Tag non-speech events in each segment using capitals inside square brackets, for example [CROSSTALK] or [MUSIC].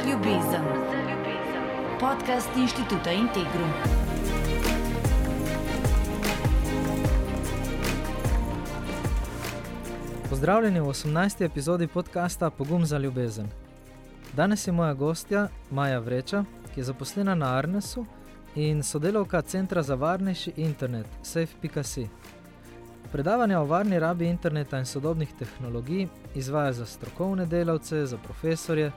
za ljubezen. Podcast inštituta Integrum. Pozdravljeni v 18. epizodi podcasta Pogum za ljubezen. Danes je moja gostja Maja Vreča, ki je zaposlena na Arnesu in sodelavka Centra za varnejši internet Safe.si. Predavanja o varni rabi interneta in sodobnih tehnologij izvaja za strokovne delavce, za profesorje,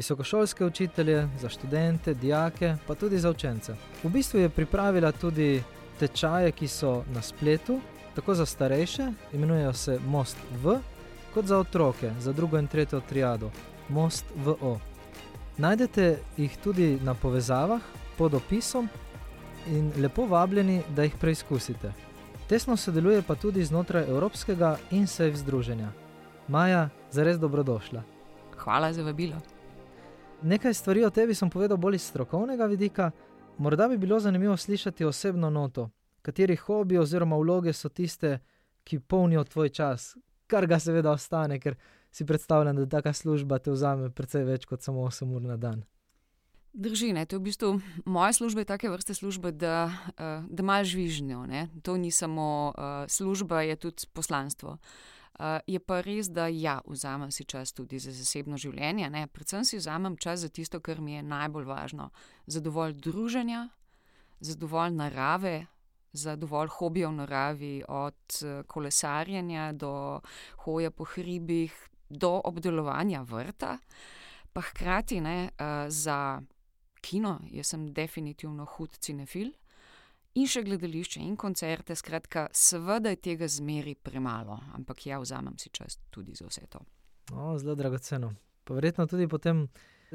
visokošolske učitelje, za študente, dijake, pa tudi za učence. V bistvu je pripravila tudi tečaje, ki so na spletu, tako za starejše, imenujejo se Most V, kot za otroke, za drugo in tretjo triado, Most VO. Najdete jih tudi na povezavah pod opisom in lepo vabljeni, da jih preizkusite. Tesno sodeluje pa tudi znotraj Evropskega in SEF združenja. Maja, zares dobrodošla. Hvala za vabilo. Nekaj stvari o tebi sem povedal bolj iz strokovnega vidika, morda bi bilo zanimivo slišati osebno noto, kateri hobi oziroma vloge so tiste, ki polnijo tvoj čas, kar ga seveda ostane, ker si predstavljam, da taka služba te vzame precej več kot samo 8 ur na dan. Drži, ne, to je v bistvu moja služba, take vrste služba, da, uh, da malo žvižnjo. Ne. To ni samo uh, služba, je tudi poslanstvo. Uh, je pa res, da ja, vzamem si čas tudi za zasebno življenje. Ne. Predvsem si vzamem čas za tisto, kar mi je najbolj važno. Za dovolj druženja, za dovolj narave, za dovolj hobijev v naravi, od kolesarjenja do hoje po hribih, do obdelovanja vrta, pa hkrati ne, uh, za kino, jaz sem definitivno hud cinefil. In še gledališče in koncerte, skratka, seveda je tega zmeri premalo, ampak ja, vzamem si čas tudi za vse to. O, zelo dragoceno. Pa verjetno tudi potem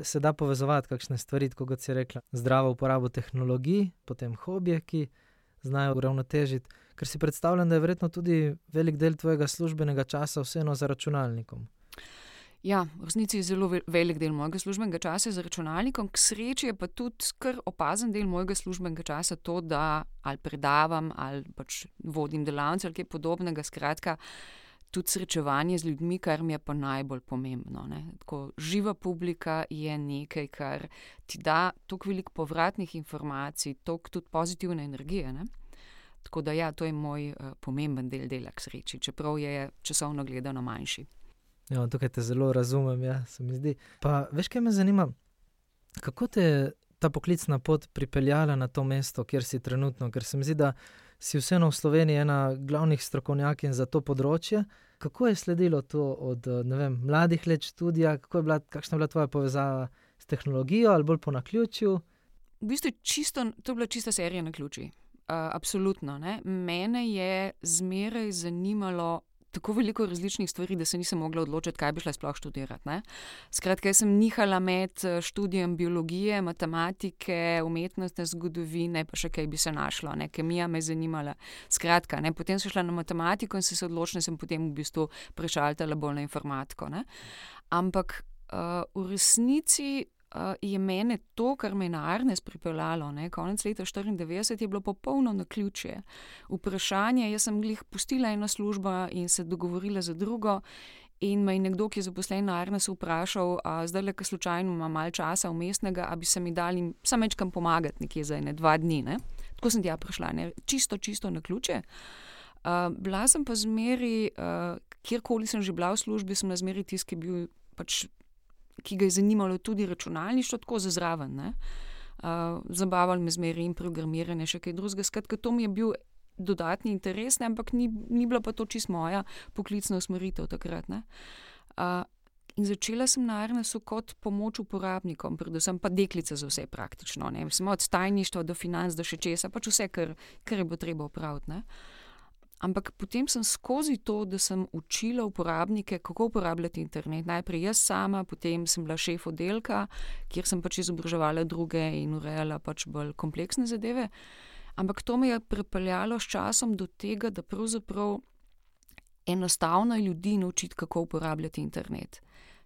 se da povezovati kakšne stvari, kot si rekla, zdravo uporabo tehnologij, potem hobije, ki znajo uravnotežiti. Ker si predstavljam, da je verjetno tudi velik del tvojega službenega časa vseeno za računalnikom. Ja, v resnici je zelo velik del mojega službenega časa za računalnikom, k sreči je pa tudi kar opazen del mojega službenega časa to, da ali predavam ali pač vodim delavnice ali kaj podobnega. Skratka, tudi srečevanje z ljudmi, kar mi je pa najbolj pomembno. Tako, živa publika je nekaj, kar ti da toliko veliko povratnih informacij, toliko tudi pozitivne energije. Ne? Tako da, ja, to je moj uh, pomemben del dela, k sreči, čeprav je časovno gledano manjši. Ja, tukaj te zelo razumem, ja, se mi zdi. Pa veš, kaj me zanima, kako te je ta poklicna pot pripeljala na to mesto, kjer si trenutno, ker se mi zdi, da si vseeno v Sloveniji ena glavnih strokovnjakin za to področje. Kako je sledilo to od vem, mladih let študija, kako je bila, kakšna je bila tvoja povezava s tehnologijo ali bolj po naključju? V bistvu čisto, to je bila čista serija na ključi. Uh, absolutno. Ne? Mene je zmeraj zanimalo tako veliko različnih stvari, da se nisem mogla odločiti, kaj bi šla sploh študirati. Ne? Skratka, jaz sem nihala med eh, študijem biologije, matematike, umetnostne zgodovine, pa še kaj bi se našlo, ne? kemija me je zanimala. Skratka, ne? potem sem šla na matematiko in se odločila, sem potem v bistvu prešaltala bolj na informatiko. Ne? Ampak uh, v resnici je mene to, kar me je na Arnes pripeljalo, ne, konec leta 1994, je bilo popolno na ključje. Vprašanje, jaz sem jih pustila eno službo in se dogovorila za drugo. In me je nekdo, ki je zaposlen na Arnesu, vprašal, da zdaj le, ker slučajno ima malo časa umestnega, da bi se mi dali samo večkam pomagati, nekje za ene dva dni. Ne? Tako sem tja prišla, ne? čisto, čisto na ključe. Uh, bila sem pa zmeri, uh, kjerkoli sem že bila v službi, sem na zmeri tisti, ki je bil pač ki ga je zanimalo tudi računalništvo, tako za zraven. Uh, Zabavali me zmeri in programiranje, še kaj drugega. Skratka, to mi je bil dodatni interes, ne? ampak ni, ni bila pa to čist moja poklicna usmeritev takrat. Uh, in začela sem na Arnesu kot pomoč uporabnikom, predvsem pa deklice za vse praktično. Samo od tajništva do financ, do še česa, pač vse, kar, kar je bilo treba upraviti. Ampak potem sem skozi to, da sem učila uporabnike, kako uporabljati internet. Najprej jaz sama, potem sem bila šef oddelka, kjer sem pač izobraževala druge in urejala pač bolj kompleksne zadeve. Ampak to me je pripeljalo s časom do tega, da pravzaprav enostavno je ljudi naučiti, kako uporabljati internet.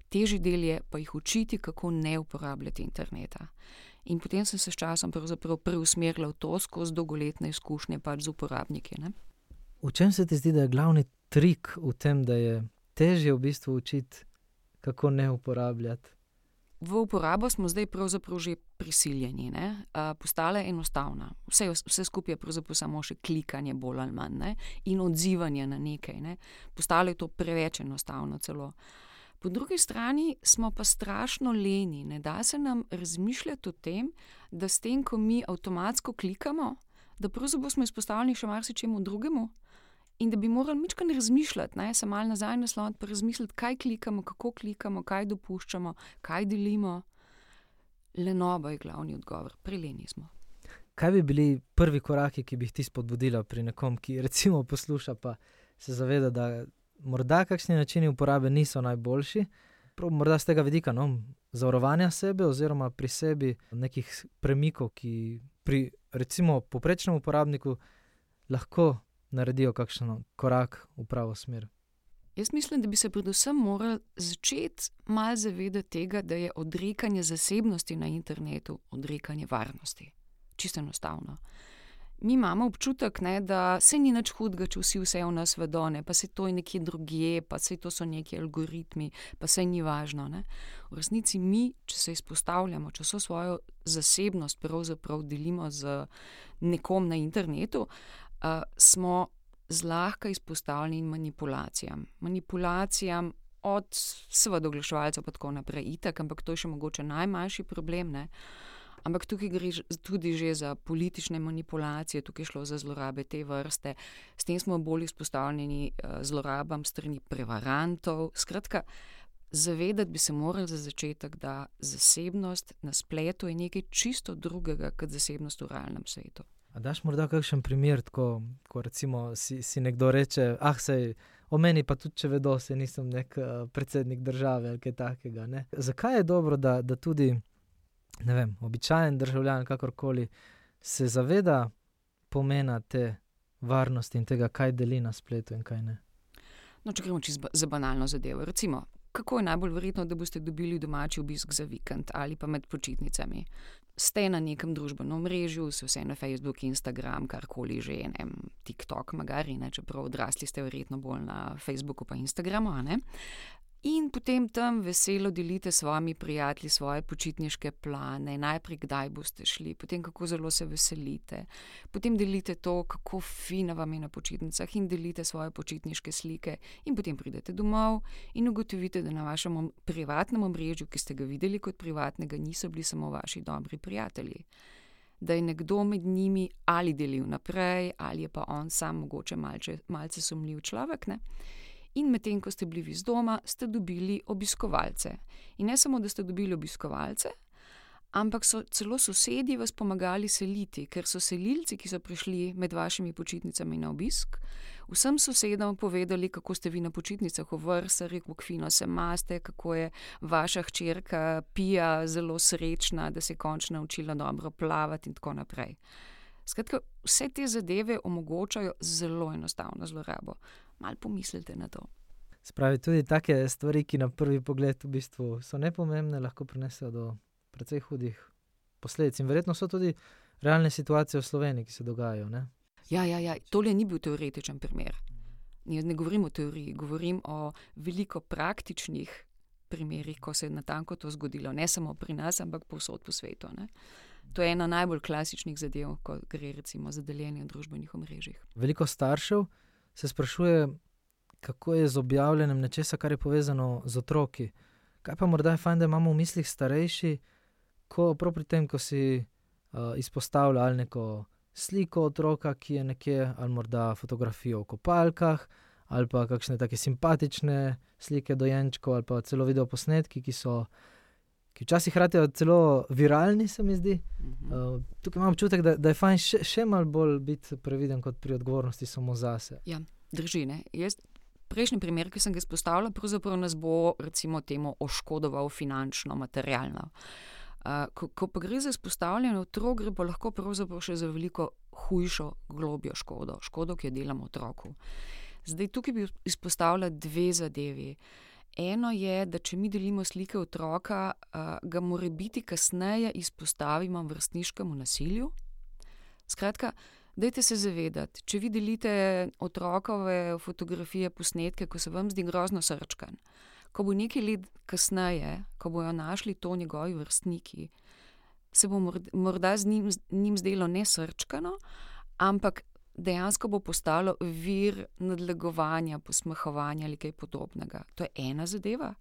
Težji del je pa jih učiti, kako ne uporabljati interneta. In potem sem se s časom preusmerila v to skozi dolgoletne izkušnje pač z uporabniki. Ne? V čem se ti zdi, da je glavni trik v tem, da je težje v bistvu učiti, kako ne uporabljati? v uporabo smo zdaj pravzaprav že prisiljeni, uh, postala je enostavna. Vse, vse skupaj je pravzaprav samo še klikanje, bolj ali manj, ne? in odzivanje na nekaj. Ne? Postalo je to preveč enostavno celo. Po drugi strani smo pa strašno leni, ne da se nam razmišljati o tem, da s tem, ko mi avtomatsko klikamo, da pravzaprav smo izpostavljeni še marsičemu drugemu. In da bi morali ne razmišljati, ne, se malo nazaj nasloviti, pa razmisliti, kaj klikamo, kako klikamo, kaj dopuščamo, kaj delimo. Lenoba je glavni odgovor, preleni smo. Kaj bi bili prvi koraki, ki bi jih ti spodbudila pri nekom, ki recimo posluša, pa se zaveda, da morda kakšni načini uporabe niso najboljši, prav morda z tega vidika no, zavarovanja sebe oziroma pri sebi nekih premikov, ki pri recimo poprečnem uporabniku lahko naredijo kakšen korak v pravo smer. Jaz mislim, da bi se predvsem morali začeti malo zavedati tega, da je odrekanje zasebnosti na internetu odrekanje varnosti. Čisto enostavno. Mi imamo občutek, ne, da se ni nič hudega, če vsi vse v nas vedo, ne, pa se to je nekje drugje, pa se to so neki algoritmi, pa se ni važno. Ne. V resnici mi, če se izpostavljamo, če so svojo zasebnost pravzaprav delimo z nekom na internetu, uh, smo zlahka izpostavljeni manipulacijam. Manipulacijam od seveda oglaševalcev, pa tako naprej, itak, ampak to je še mogoče najmanjši problem. Ne? Ampak tukaj gre tudi že za politične manipulacije, tukaj je šlo za zlorabe te vrste, s tem smo bolj izpostavljeni zlorabam strani prevarantov. Skratka, zavedati bi se morali za začetek, da zasebnost na spletu je nekaj čisto drugega kot zasebnost v realnem svetu. A daš morda kakšen primer, ko, ko recimo si, si nekdo reče, ah, sej, o meni pa tudi, če vedo, se nisem nek uh, predsednik države ali kaj takega. Ne? Zakaj je dobro, da, da tudi, vem, običajen državljan, kakorkoli, se zaveda pomena te varnosti in tega, kaj deli na spletu in kaj ne? No, če gremo čisto za banalno zadevo. Recimo, kako je najbolj verjetno, da boste dobili domači obisk za vikend ali pa med počitnicami? Ste na nekem družbenem mrežu, se vse na Facebook, Instagram, karkoli že, ne, TikTok, magari, ne, čeprav odrasli ste verjetno bolj na Facebooku in Instagramu. In potem tam veselo delite s svojimi prijatelji svoje počitniške plane, najprej kdaj boste šli, potem kako zelo se veselite, potem delite to, kako fina vam je na počitnicah in delite svoje počitniške slike, in potem pridete domov in ugotovite, da na vašem privatnem omrežju, ki ste ga videli kot privatnega, niso bili samo vaši dobri prijatelji. Da je nekdo med njimi ali delil naprej, ali je pa on sam mogoče malce, malce sumljiv človek. Ne? In medtem ko ste bili vi z doma, ste dobili obiskovalce. In ne samo, da ste dobili obiskovalce, ampak so celo sosedi vas pomagali seliti, ker so selilci, ki so prišli med vašimi počitnicami na obisk, vsem sosedom povedali, kako ste vi na počitnicah v vrsari, kako fino se maste, kako je vaša hčerka Pija zelo srečna, da se je končno naučila dobro plavati in tako naprej. Skratka, vse te zadeve omogočajo zelo enostavno zlorabo malo pomislite na to. Spravi tudi take stvari, ki na prvi pogled v bistvu so nepomembne, lahko prinesejo do precej hudih posledic. In verjetno so tudi realne situacije v Sloveniji, ki se dogajajo. Ne? Ja, ja, ja. tole ni bil teoretičen primer. Jaz ne govorim o teoriji, govorim o veliko praktičnih primerih, ko se je na tanko to zgodilo, ne samo pri nas, ampak povsod po svetu. Ne? To je ena najbolj klasičnih zadev, ko gre recimo za deljenje v družbenih omrežjih. Veliko staršev se sprašuje, kako je z objavljanjem nečesa, kar je povezano z otroki. Kaj pa morda je fajn, da imamo v mislih starejši, ko prav pri tem, ko si uh, izpostavlja ali neko sliko otroka, ki je nekje, ali morda fotografijo v kopalkah, ali pa kakšne take simpatične slike dojenčkov, ali pa celo video posnetki, ki so. Ki včasih hkrati celo viralni, se mi zdi. Uh, tukaj imam občutek, da, da je fajn še, še malo bolj biti previden kot pri odgovornosti samo zase. Ja, drži. Jaz, prejšnji primer, ki sem ga izpostavila, pravzaprav nas bo recimo temu oškodoval finančno, materialno. Uh, ko, ko pa gre za izpostavljanje otrok, gre pa lahko pravzaprav še za veliko hujšo, globjo škodo, škodo, ki jo delamo otroku. Zdaj tukaj bi izpostavila dve zadevi. Uh, Eno je, da če mi delimo slike otroka, ga mora biti kasneje izpostavimo vrstniškemu nasilju. Skratka, dajte se zavedati, če vi delite otrokove fotografije, posnetke, ko se vam zdi grozno srčkan, ko bo nekaj let kasneje, ko bojo našli to njegovi vrstniki, se bo morda z njim, njim zdelo ne srčkano, ampak dejansko bo postalo vir nadlegovanja, posmehovanja ali kaj podobnega. To je ena zadeva.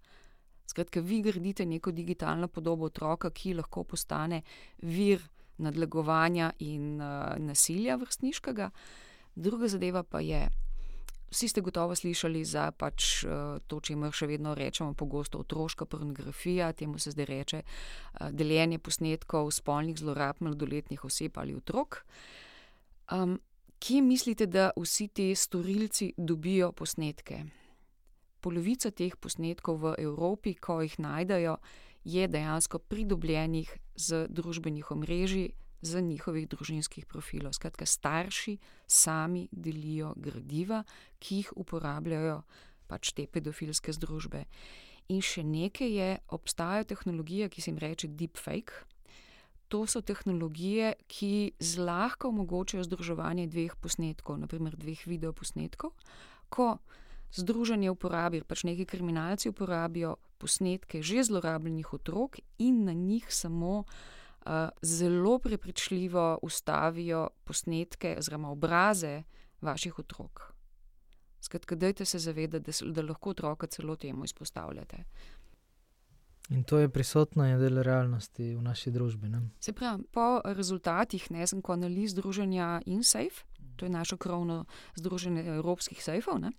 Skratka, vi gradite neko digitalno podobo otroka, ki lahko postane vir nadlegovanja in uh, nasilja vrstniškega. Druga zadeva pa je, vsi ste gotovo slišali za pač, uh, to, če imamo še vedno rečemo pogosto otroška pornografija, temu se zdaj reče uh, deljenje posnetkov spolnih zlorab mladoletnih oseb ali otrok. Um, kje mislite, da vsi ti storilci dobijo posnetke? Polovica teh posnetkov v Evropi, ko jih najdejo, je dejansko pridobljenih z družbenih omrežij, z njihovih družinskih profilov. Skratka, starši sami delijo gradiva, ki jih uporabljajo pač te pedofilske združbe. In še nekaj je, obstajajo tehnologije, ki se jim reče deepfake. To so tehnologije, ki zlahka omogočajo združevanje dveh posnetkov, naprimer dveh videoposnetkov. Ko združenje uporabi, pač neki kriminalci uporabijo posnetke že zlorabljenih otrok in na njih samo uh, zelo prepričljivo ustavijo posnetke oziroma obraze vaših otrok. Skratka, dajte se zavedati, da, da lahko otroka celo temu izpostavljate. In to je prisotno in del realnosti v naši družbi. Ne? Se pravi, po rezultatih nesenko analiz združenja InSafe, to je naše krovno združenje evropskih sejfov, ne,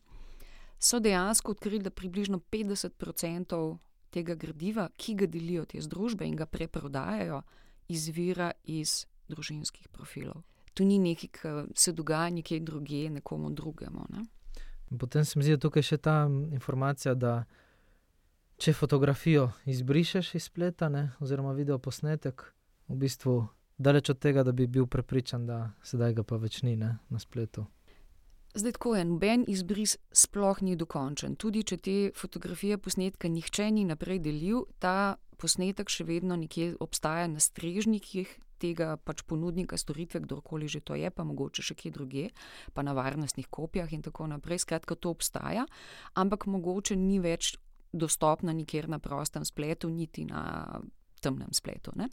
so dejansko odkrili, da približno 50% tega gradiva, ki ga delijo te združbe in ga preprodajajo, izvira iz družinskih profilov. To ni nekaj, kar se dogaja nekje drugje, nekomu drugemu. Ne. Potem se mi zdi, da tukaj še ta informacija, da če fotografijo izbrišeš iz spleta, ne, oziroma video posnetek, v bistvu daleč od tega, da bi bil prepričan, da sedaj ga pa več ni ne, na spletu. Zdaj, tako je, noben izbris sploh ni dokončen. Tudi če te fotografije posnetka nihče ni naprej delil, ta posnetek še vedno nekje obstaja na strežnikih tega pač ponudnika storitve, kdorkoli že to je, pa mogoče še kje druge, pa na varnostnih kopijah in tako naprej. Skratka, to obstaja, ampak mogoče ni več dostopna nikjer na prostem spletu, niti na temnem spletu. Uh,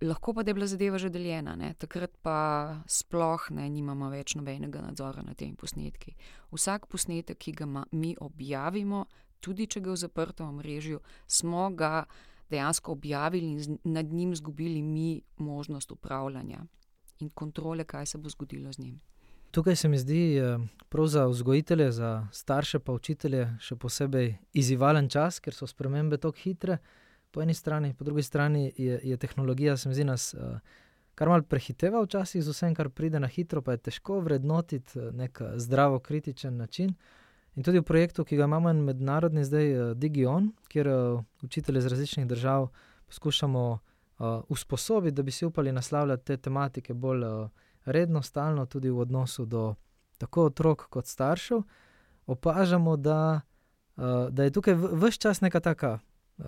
lahko pa da je bila zadeva že deljena, ne? takrat pa sploh ne imamo več nobenega nadzora nad temi posnetki. Vsak posnetek, ki ga ma, mi objavimo, tudi če ga v zaprtem mrežju, smo ga dejansko objavili in nad njim izgubili mi možnost upravljanja in kontrole, kaj se bo zgodilo z njim. Tukaj se mi zdi, eh, prav za vzgojitelje, za starše, pa učitelje, še posebej izzivalen čas, ker so spremembe tako hitre. Po eni strani, po drugi strani je, je tehnologija, se mi zdi, nas uh, kar mal prehiteva včasih z vsem, kar pride na hitro, pa je težko vrednotiti uh, nek zdravo, kritičen način. In tudi v projektu, ki ga imamo mednarodni, zdaj Digion, kjer učitelje iz različnih držav poskušamo uh, usposobiti, da bi si upali naslavljati te tematike bolj. Uh, redno, stalno, tudi v odnosu do tako otrok kot staršev, opažamo, da, uh, da je tukaj vse čas neka taka uh,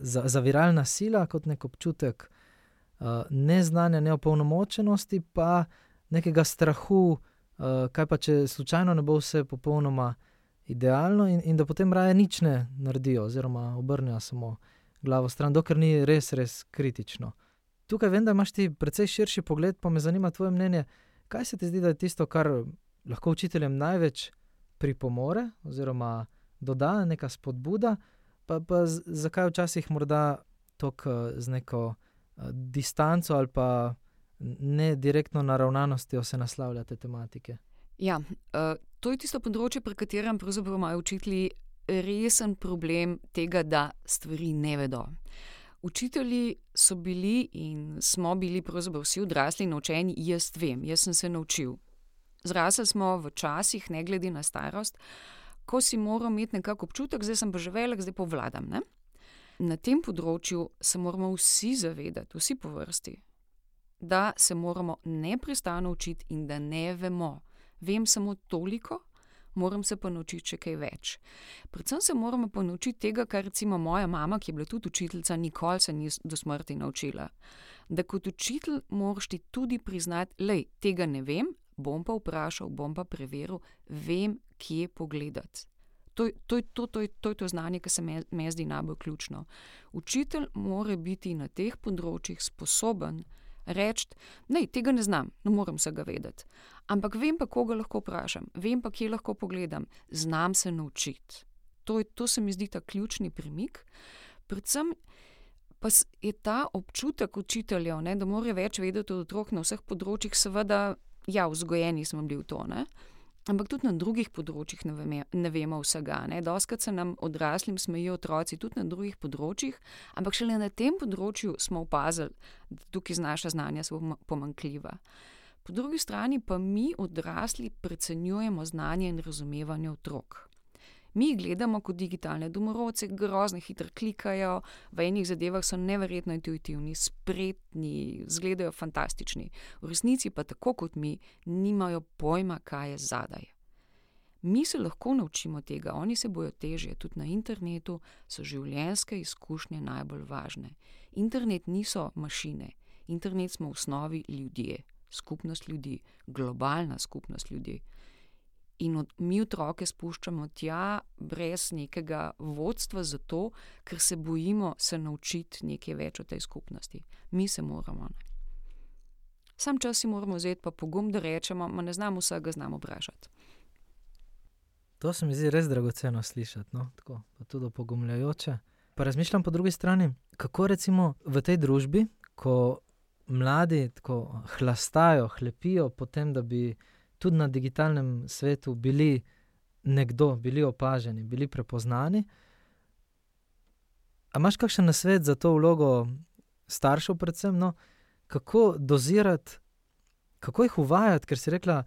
zaviralna sila, kot nek občutek uh, neznanja, neopolnomočenosti, pa nekega strahu, uh, kaj pa če slučajno ne bo vse popolnoma idealno, in, in da potem raje nič ne naredijo, oziroma obrnejo samo glavo stran, dokler ni res, res kritično tukaj vem, da imaš ti precej širši pogled, pa me zanima tvoje mnenje. Kaj se ti zdi, da je tisto, kar lahko učiteljem največ pripomore, oziroma doda neka spodbuda, pa, pa zakaj včasih morda tako z neko distanco ali pa ne direktno naravnanostjo se naslavljate tematike? Ja, uh, to je tisto področje, pri katerem pravzaprav imajo učitelji resen problem tega, da stvari ne vedo. Uh, Učitelji so bili in smo bili pravzaprav vsi odrasli naučeni, jaz vem, jaz sem se naučil. Zrasli smo v časih, ne glede na starost, ko si moral imeti nekako občutek, zdaj sem pa že velik, zdaj pa vladam. Ne? Na tem področju se moramo vsi zavedati, vsi po vrsti, da se moramo neprestano učiti in da ne vemo. Vem samo toliko, moram se pa naučiti še kaj več. Predvsem se moramo pa naučiti tega, kar recimo moja mama, ki je bila tudi učiteljica, nikoli se ni do smrti naučila. Da kot učitelj moraš ti tudi priznati, da tega ne vem, bom pa vprašal, bom pa preveril, vem, kje pogledati. To, to, to, to, to je to znanje, ki se mi zdi najbolj ključno. Učitelj mora biti na teh področjih sposoben reči: Ne, tega ne znam, ne morem se ga vedeti. Ampak vem pa, koga lahko vprašam, vem pa, kje lahko pogledam, znam se naučiti. To, to se mi zdi ta ključni premik. Predvsem pa je ta občutek učiteljev, ne, da morajo več vedeti od otrok na vseh področjih, seveda, ja, vzgojeni smo bili v to. Ne. Ampak tudi na drugih področjih ne, veme, ne vemo vsega. Doskrat se nam odraslim smejijo otroci tudi na drugih področjih, ampak šele na tem področju smo opazili, da tukaj naša znanja so pomankljiva. Po drugi strani pa mi odrasli precenjujemo znanje in razumevanje otrok. Mi jih gledamo kot digitalne domorodce, grozno hitro klikajo, v enih zadevah so neverjetno intuitivni, spretni, izgledajo fantastični. V resnici pa tako kot mi, nimajo pojma, kaj je zadaj. Mi se lahko naučimo tega, oni se bojo težje, tudi na internetu so življenjske izkušnje najbolj važne. Internet niso mašine, internet smo v osnovi ljudje, skupnost ljudi, globalna skupnost ljudi in od, mi otroke spuščamo tja brez nekega vodstva, zato ker se bojimo se naučiti nekaj več o tej skupnosti. Mi se moramo. Ne. Sam čas si moramo vzeti pa pogum, da rečemo, da ne znamo vsega, znamo vprašati. To se mi zdi res dragoceno slišati, no? tako pa tudi pogumljajoče. Pa razmišljam po drugi strani, kako recimo v tej družbi, ko mladi tako hlastajo, hlepijo po tem, da bi tudi na digitalnem svetu bili nekdo, bili opaženi, bili prepoznani. A imaš kakšen nasvet za to vlogo staršev, predvsem, no, kako dozirati, kako jih uvajati, ker si rekla,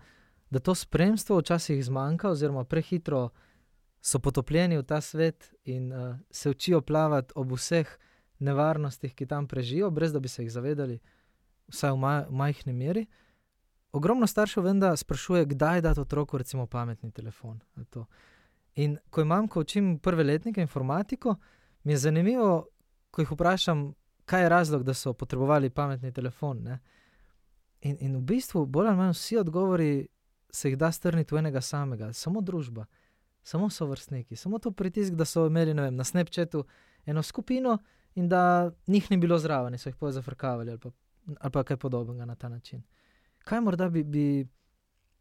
da to spremstvo včasih zmanjka, oziroma prehitro so potopljeni v ta svet in uh, se učijo plavati ob vseh nevarnostih, ki tam prežijo, brez da bi se jih zavedali, vsaj v, maj, v majhni meri. Ogromno staršev vem, da sprašuje, kdaj dati otroku recimo pametni telefon. In ko imam, ko učim prve letnike informatiko, mi je zanimivo, ko jih vprašam, kaj je razlog, da so potrebovali pametni telefon. In, in v bistvu, bolj ali manj vsi odgovori se jih da strniti v enega samega, samo družba, samo so vrstniki, samo to pritisk, da so imeli vem, na Snapchatu eno skupino in da njih ni bilo zraven, so jih poje zafrkavali ali pa, ali pa kaj podobnega na ta način kaj morda bi, bi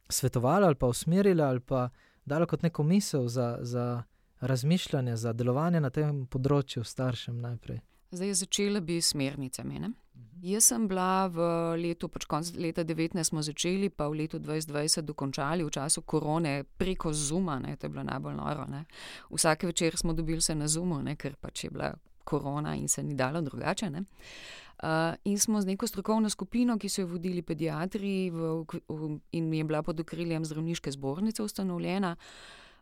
svetovali ali pa usmerili ali pa dali kot neko misel za, za razmišljanje, za delovanje na tem področju staršem najprej. Zdaj, začela bi s smernicami. Ne? Jaz sem bila v letu, pač konc leta 2019 smo začeli, pa v letu 2020 dokončali v času korone preko Zuma, ne, to je bilo najbolj noro. Ne. Vsake večer smo dobili se na Zumu, ne, ker pač je bila korona in se ni dalo drugače. Uh, Uh, in smo z neko strokovno skupino, ki so jo vodili pediatri v, v, in je bila pod okriljem zdravniške zbornice ustanovljena.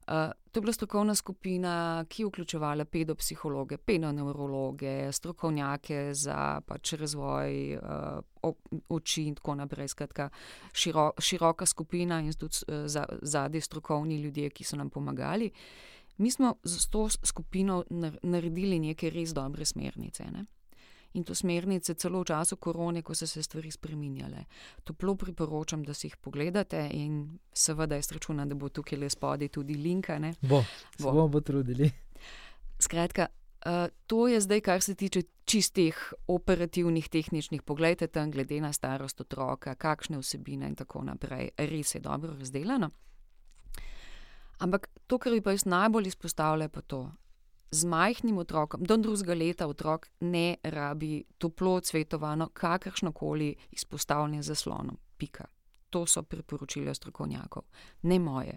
Uh, to je bila strokovna skupina, ki je vključevala pedopsihologe, pedoneurologe, strokovnjake za pač razvoj uh, oči in tako naprej. Skratka, širo, široka skupina in tudi uh, zadnji strokovni ljudje, ki so nam pomagali. Mi smo z to skupino naredili neke res dobre smernice. Ne? in to smernice celo v času korone, ko so se stvari spremenjale. Toplo priporočam, da si jih pogledate in seveda jaz računam, da bo tukaj le spodaj tudi link. Bo, bo. bomo potrudili. Skratka. Uh, to je zdaj, kar se tiče čistih operativnih, tehničnih. Tam, glede na starost otroka, kakšne vsebine in tako naprej. Res je dobro razdeljeno. Ampak to, kar bi pa jaz najbolj izpostavljal, je pa to, z majhnim otrokom, do drugega leta otrok ne rabi toplo cvetovano, kakršno koli izpostavljanje zaslonom. Pika. To so priporočila strokovnjakov, ne moje,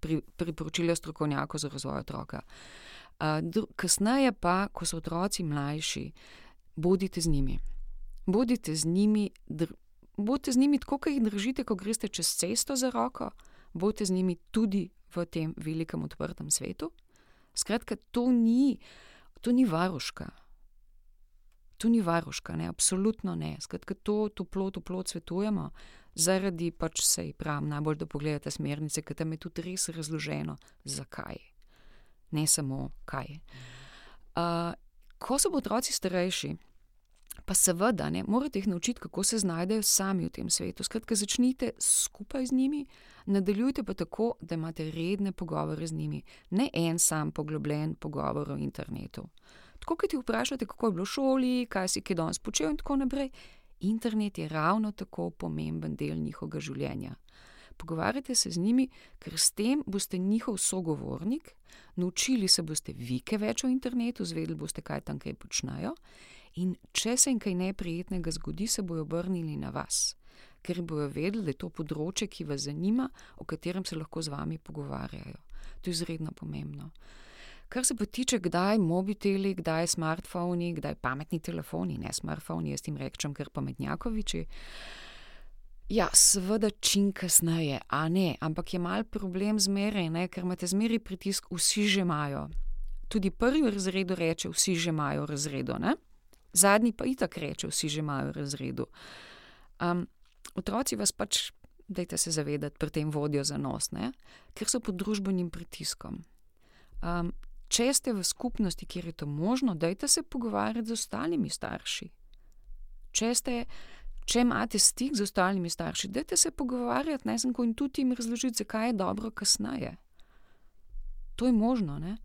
pri, priporočila strokovnjakov za razvoj otroka. Uh, kasneje pa, ko so otroci mlajši, bodite z njimi. Bodite z njimi, bodite z njimi tako, kot jih držite, ko greste čez cesto za roko, bodite z njimi tudi v tem velikem odprtem svetu. Skratka, to ni, to ni varuška. To ni varuška, ne, absolutno ne. Skratka, to toplo, toplo svetujemo, zaradi pač se jih pravim, najbolj da pogledate smernice, ker tam je tudi res razloženo, zakaj. Ne samo kaj. Uh, ko so otroci starejši, Pa seveda, ne, morate jih naučiti, kako se znajdejo sami v tem svetu. Skratka, začnite skupaj z njimi, nadaljujte pa tako, da imate redne pogovore z njimi, ne en sam poglobljen pogovor o internetu. Tako, kot ti vprašate, kako je bilo v šoli, kaj si kaj danes počel in tako naprej. Internet je ravno tako pomemben del njihovega življenja. Pogovarjajte se z njimi, ker s tem boste njihov sogovornik, naučili se boste vi kaj več o internetu, zvedeli boste, kaj tam kaj počnejo. In če se jim kaj neprijetnega zgodi, se bodo obrnili na vas, ker bodo vedeli, da je to področje, ki vas zanima, o katerem se lahko z vami pogovarjajo. To je izredno pomembno. Kar se pa tiče, kdaj mobiteli, kdaj smartfoni, kdaj pametni telefoni, ne smartfoni, jaz jim rečem, ker pametnjakoviči. Ja, seveda, čim kasneje, a ne, ampak je mal problem zmeraj, ker imate zmeraj pritisk, vsi že imajo. Tudi prvi v razredu reče, vsi že imajo v razredu, ne? Zadnji pa itak reče, vsi že imajo v razredu. Um, otroci vas pač, dajte se zavedati, pri tem vodijo za nos, ne? ker so pod družbenim pritiskom. Um, če ste v skupnosti, kjer je to možno, dajte se pogovarjati z ostalimi starši. Če, ste, če imate stik z ostalimi starši, dajte se pogovarjati, naj sem ko in tudi jim razložiti, zakaj je dobro kasneje. To je možno. Ne?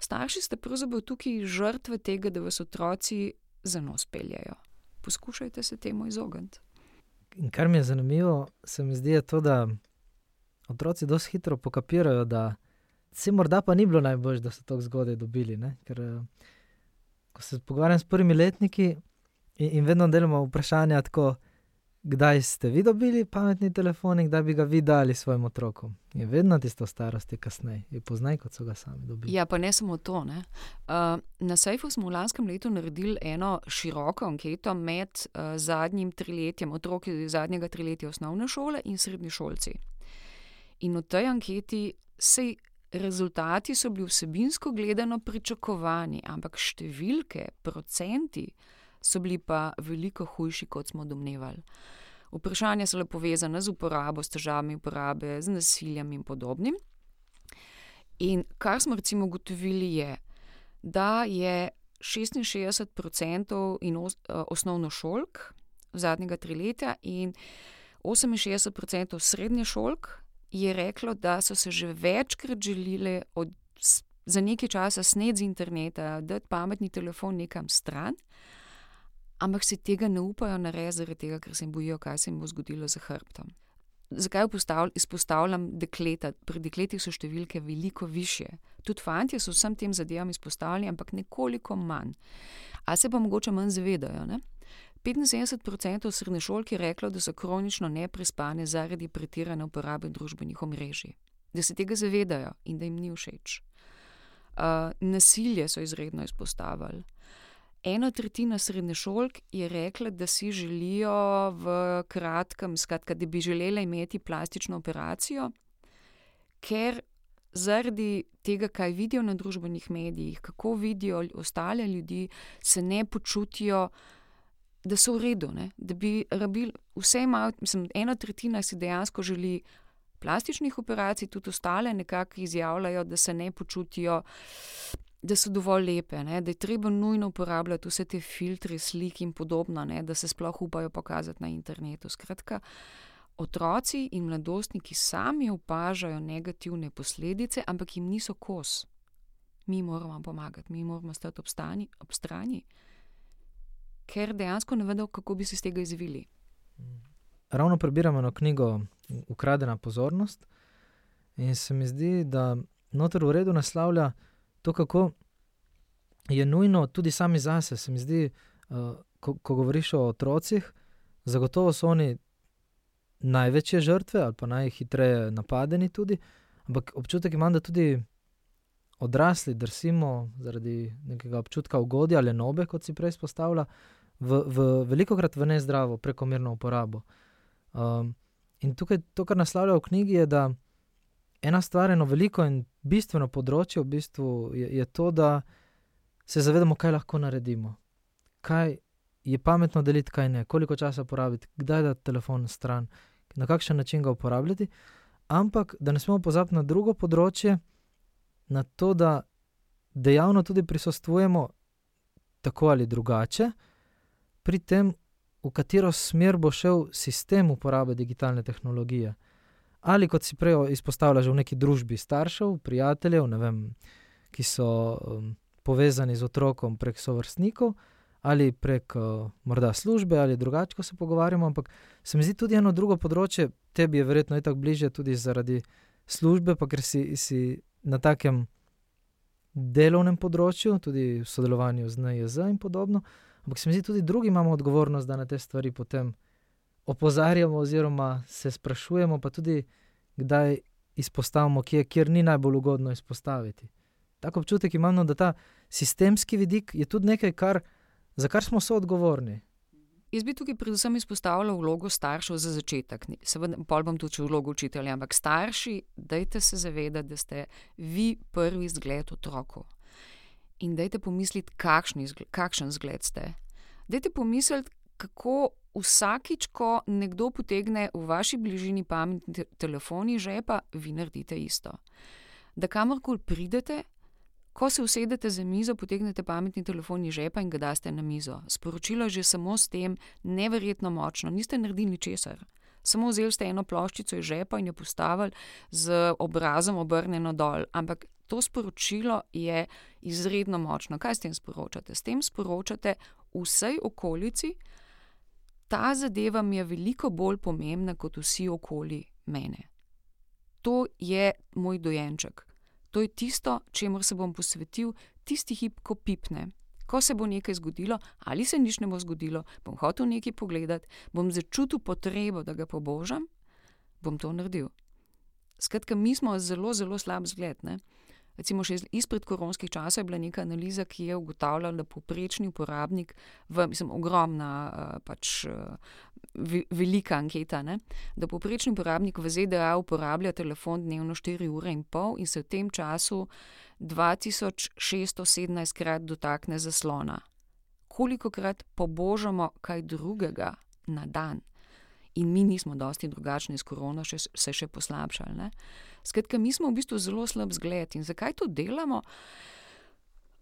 Starši ste pravzaprav tukaj žrtve tega, da vas otroci za nos peljajo. Poskušajte se temu izogniti. In kar mi je zanimivo, se mi zdi, to, da otroci dosti hitro pokapirajo, da se morda pa ni bilo najbolj, da so tako zgodaj dobili. Ne? Ker ko se pogovarjam s prvimi letniki in, in vedno delamo vprašanja, tako, kdaj ste vi dobili pametni telefon in kdaj bi ga vi dali svojim otrokom. Je vedno tisto starosti, kasneje, je poznaj, kot so ga sami dobili. Ja, pa ne samo to. Uh, na Sejfu smo v lanskem letu naredili eno široko anketo med uh, zadnjim triletjem, otroki zadnjega triletja osnovne šole in srednji šolci. In v tej anketi se rezultati so bili vsebinsko gledano pričakovani, ampak številke, procenti so bili pa veliko hujši, kot smo domnevali. Vprašanja so le povezane z uporabo, s težavami uporabe, z nasiljem in podobnim. In kar smo recimo ugotovili, je, da je 66% in os, osnovnošolk zadnjega triletja in 68% srednješolk je reklo, da so se že večkrat želeli od, za nekaj časa sneti z interneta, dati pametni telefon nekam stran, ampak se tega ne upajo narediti, zaradi tega, ker se jim bojijo, kaj se jim bo zgodilo za hrbtom. Zakaj izpostavljam dekleta? Pri dekletih so številke veliko više. Tudi fanti so vsem tem zadevam izpostavljeni, ampak nekoliko manj. A se pa mogoče manj zavedajo. Ne? 75% srednješolk je reklo, da so kronično neprespane zaradi pretirane uporabe družbenih omrežij, da se tega zavedajo in da jim ni všeč. Uh, nasilje so izredno izpostavili. Ena tretjina srednješolk je rekla, da si želijo v kratkem, skratka, da bi želeli imeti plastično operacijo, ker zaradi tega, kaj vidijo na družbenih medijih, kako vidijo ostale ljudi, se ne počutijo da so v redu, ne? da bi rabili vse malo, mislim, ena tretjina si dejansko želi plastičnih operacij, tudi ostale nekako izjavljajo, da se ne počutijo, da so dovolj lepe, ne? da je treba nujno uporabljati vse te filtre, slike in podobno, ne? da se sploh upajo pokazati na internetu. Skratka, otroci in mladostniki sami opažajo negativne posledice, ampak jim niso kos. Mi moramo pomagati, mi moramo stati ob, stani, ob strani ker dejansko ne vedo, kako bi se iz tega izvili. Ravno prebiramo eno knjigo Ukradena pozornost in se mi zdi, da notor v redu naslavlja to, kako je nujno tudi sami zase. Se mi zdi, uh, ko, ko govoriš o otrocih, zagotovo so oni največje žrtve ali pa najhitreje napadeni tudi, ampak občutek imam, da tudi. Odrasli drsimo zaradi nekega občutka ugodja ali nobe, kot si prej izpostavlja, v, v veliko krat v nezdravo, prekomerno uporabo. Um, in tukaj to, kar naslavlja v knjigi, je, da ena stvar, eno veliko in bistveno področje v bistvu je, je to, da se zavedamo, kaj lahko naredimo. Kaj je pametno deliti, kaj ne, koliko časa porabiti, kdaj da telefon stran, na kakšen način ga uporabljati. Ampak da ne smemo pozabiti na drugo področje, na to, da dejavno tudi prisostujemo tako ali drugače pri tem, v katero smer bo šel sistem uporabe digitalne tehnologije. Ali kot si prej izpostavljal, v neki družbi staršev, prijateljev, vem, ki so um, povezani z otrokom prek sovrstnikov, ali prek uh, morda službe, ali drugače, ko se pogovarjamo. Ampak se mi zdi tudi eno drugo področje, tebi je verjetno tako bliže tudi zaradi službe, pa ker si, si na takem delovnem področju, tudi v sodelovanju z NJZ in podobno. Ampak se mi zdi, tudi drugi imamo odgovornost, da na te stvari potem opozarjamo, oziroma se sprašujemo, pa tudi kdaj izpostavimo, kje, kjer ni najbolj ugodno izpostaviti. Tako občutek imamo, da ta sistemski vidik je tudi nekaj, kar, za kar smo soodgovorni. Jaz bi tukaj predvsem izpostavila vlogo staršev za začetek. Seveda, pol bom tudi vlogo učitelja, ampak starši, dajte se zavedati, da ste vi prvi zgled otroku. In dajte pomisliti, kakšen zgled ste. Dajte pomisliti, kako vsakič, ko nekdo potegne v vaši bližini pametni telefon iz žepa, vi naredite isto. Da kamorkoli pridete, ko se usedete za mizo, potegnete pametni telefon iz žepa in ga daste na mizo. Sporočilo je že samo s tem neverjetno močno, niste naredili česar. Samo vzeli ste eno ploščico iz žepa in jo postavili z obrazom obrnjeno dol. Ampak to sporočilo je izredno močno. Kaj s tem sporočate? S tem sporočate vsej okolici, ta zadeva mi je veliko bolj pomembna kot vsi okoli mene. To je moj dojenček. To je tisto, čemu se bom posvetil, tisti hip, ko pipne. Ko se bo nekaj zgodilo, ali se nič ne bo zgodilo, bom hotel nekaj pogledati, bom začutil potrebo, da ga pobožam, bom to naredil. Skratka, mi smo zelo, zelo slab zgled. Ne? Recimo, še izpred koronskih časov je bila neka analiza, ki je ugotavljala, da poprečni uporabnik, v, mislim, ogromna, eh, pač eh, velika anketa, ne, da poprečni uporabnik v ZDA uporablja telefon dnevno 4 ure in pol in se v tem času 2617 krat dotakne zaslona. Koliko krat pobožamo kaj drugega na dan? In mi nismo dosti drugačni s korono, še, se še poslabšali. Ne? Skratka, mi smo v bistvu zelo slab zgled. In zakaj to delamo?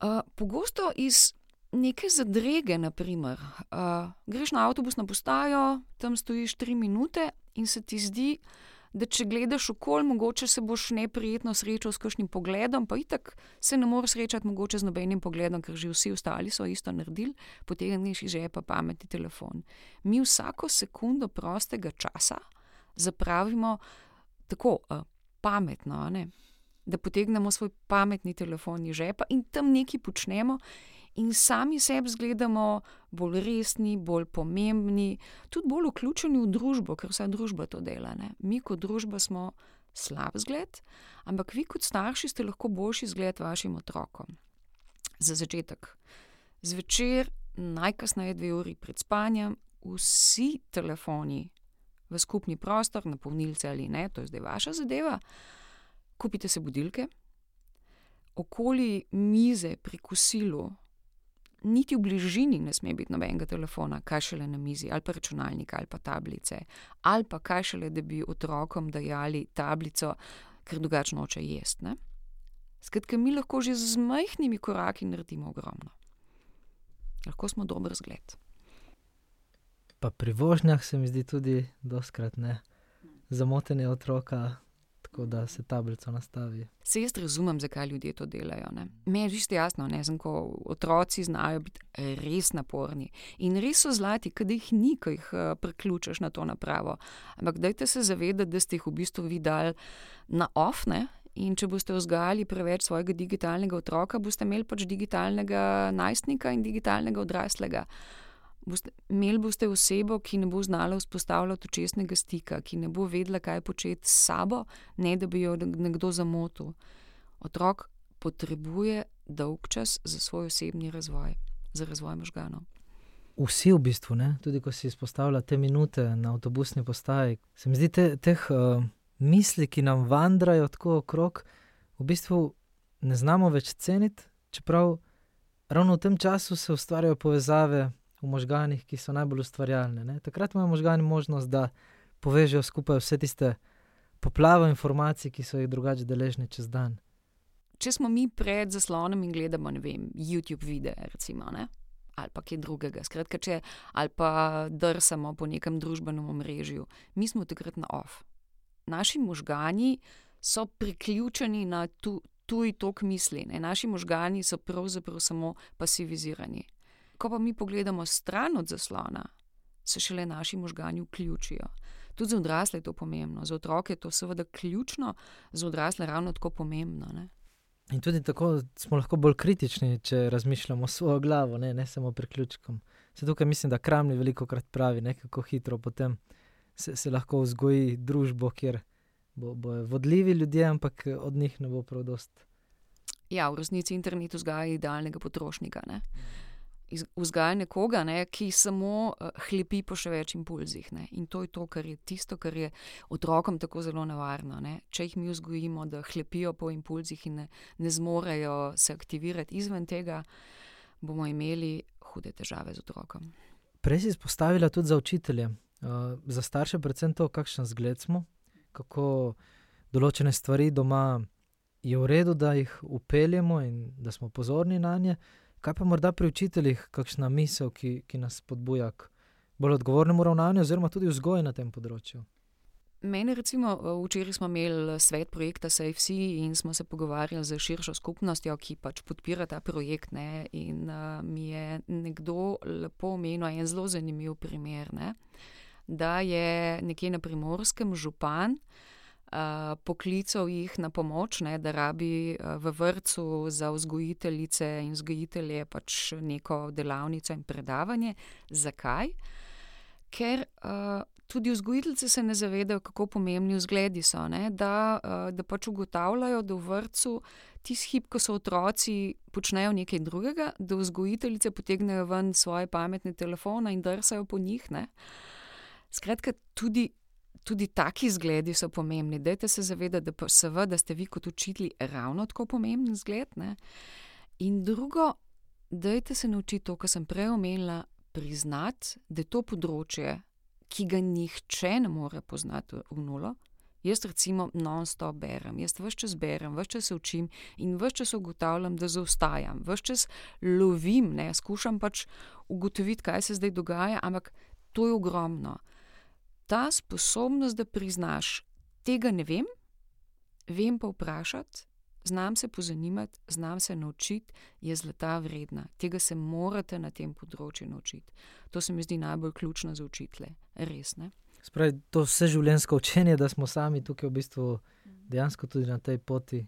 Uh, pogosto iz neke zadrege, naprimer, uh, greš na avtobusno postajo, tam stojiš tri minute in se ti zdi, da če gledaš okol, mogoče se boš neprijetno srečal s kakšnim pogledom, pa itak se ne moreš srečati mogoče z nobenim pogledom, ker že vsi ostali so isto naredili, potegneš iz žepa pametni telefon. Mi vsako sekundo prostega časa zapravimo tako. Uh, pametno, ne? da potegnemo svoj pametni telefon iz žepa in tam nekaj počnemo, in sami sebi zgledamo bolj resni, bolj pomembni, tudi bolj vključeni v družbo, ker vsa družba to dela. Ne? Mi kot družba smo slab zgled, ampak vi kot starši ste lahko boljši zgled vašim otrokom. Za začetek, zvečer, najkasneje dve uri pred spanjem, vsi telefoni v skupni prostor, na polnilce ali ne, to je zdaj vaša zadeva. Kupite se budilke, okoli mize pri kosilu, niti v bližini ne sme biti nobenega telefona, kaj šele na mizi, ali pa računalnik, ali pa tablice, ali pa kaj šele, da bi otrokom dajali tablico, ker drugače noče jesti. Skratka, mi lahko že z majhnimi koraki naredimo ogromno. Lahko smo dober zgled. Pa pri vožnjah se mi zdi tudi doskrat ne zamotenje otroka, tako da se tablico nastavi. Se jaz razumem, zakaj ljudje to delajo. Meni je čisto jasno, ne znam, ko otroci znajo biti res naporni in res so zlati, kad jih ni, ko jih uh, priključiš na to napravo. Ampak dajte se zavedati, da ste jih v bistvu videli na ofne. In če boste vzgajali preveč svojega digitalnega otroka, boste imeli pač digitalnega najstnika in digitalnega odraslega boste, imeli boste osebo, ki ne bo znala vzpostavljati očesnega stika, ki ne bo vedela, kaj početi s sabo, ne da bi jo nekdo zamotil. Otrok potrebuje dolg čas za svoj osebni razvoj, za razvoj možganov. Vsi v bistvu, ne? tudi ko si izpostavlja te minute na avtobusni postaji, se mi zdi te, teh uh, misli, ki nam vandrajo tako okrog, v bistvu ne znamo več ceniti, čeprav ravno v tem času se ustvarjajo povezave v možganjih, ki so najbolj ustvarjalne. Ne? Takrat imajo možgani možnost, da povežejo skupaj vse tiste poplave informacij, ki so jih drugače deležni čez dan. Če smo mi pred zaslonom in gledamo vem, YouTube videe, recimo, ali pa kaj drugega. Skratka, če ali pa drsamo po nekem družbenem omrežju, mi smo takrat na off. Naši možgani so priključeni na tu, tuj tok misli, ne? naši možgani so pravzaprav samo pasivizirani. Ko pa mi pogledamo stran od zaslona, se šele naši možgani vključijo. Tudi za odrasle je to pomembno, za otroke je to seveda ključno, za odrasle ravno tako pomembno. Ne? In tudi tako smo lahko bolj kritični, če razmišljamo svojo glavo, ne, ne samo priključkom. Se tukaj mislim, da Kramli veliko krat pravi, ne, kako hitro potem se, se lahko vzgoji družbo, kjer bo, bo vodljivi ljudje, ampak od njih ne bo prav dost. Ja, v resnici internet vzgaja idealnega potrošnika. Ne? Vzgaja nekoga, ne, ki samo uh, hlepi po še več impulzih. Ne? In to je to, kar je tisto, kar je otrokom tako zelo nevarno. Ne? Če jih mi vzgojimo, da hlepijo po impulzih in ne, ne zmorejo se aktivirati izven tega, bomo imeli hude težave z otrokom. Prej si izpostavila tudi za učitelje, uh, za starše, predvsem to, kakšen zgled smo, kako določene stvari doma je v redu, da jih upeljemo in da smo pozorni na nje. Kaj pa morda pri učiteljih, kakšna misel, ki, ki nas spodbuja k bolj odgovornemu ravnanju, oziroma tudi vzgoji na tem področju? Mene, recimo, včeraj smo imeli svet projekta SafeC in smo se pogovarjali z širšo skupnostjo, ki pač podpira ta projekt. Ne? In uh, mi je nekdo lepo omenil en zelo zanimiv primer, ne? da je nekje na primorskem župan uh, poklical jih na pomoč, ne, da rabi v vrtu za vzgojiteljice in vzgojitelje pač neko delavnico in predavanje. Zakaj? Ker uh, tudi vzgojiteljice se ne zavedajo, kako pomembni vzgledi so, ne, da, uh, da pač ugotavljajo, da v vrtu. Tisti hip, ko so otroci počnejo nekaj drugega, da vzgojiteljice potegnejo ven svoje pametne telefone in drsajo po njih. Ne. Skratka, tudi tudi taki zgledi so pomembni. Dajte se zavedati, da, seveda, ste vi kot učitelji ravno tako pomemben zgled. Ne? In drugo, dajte se naučiti to, kar sem prej omenila, priznati, da je to področje, ki ga nihče ne more poznati v nulo. Jaz, recimo, non-stop berem, jaz vse čas berem, vse čas se učim in vse čas ugotavljam, da zaostajam, vse čas lovim, ne, skušam pač ugotoviti, kaj se zdaj dogaja, ampak to je ogromno ta sposobnost, da priznaš, tega ne vem, vem pa vprašati, znam se pozanimati, znam se naučiti, je zlata vredna. Tega se morate na tem področju naučiti. To se mi zdi najbolj ključno za učitele, res. Ne? Spravi, to vse življenjsko učenje, da smo sami tukaj v bistvu dejansko tudi na tej poti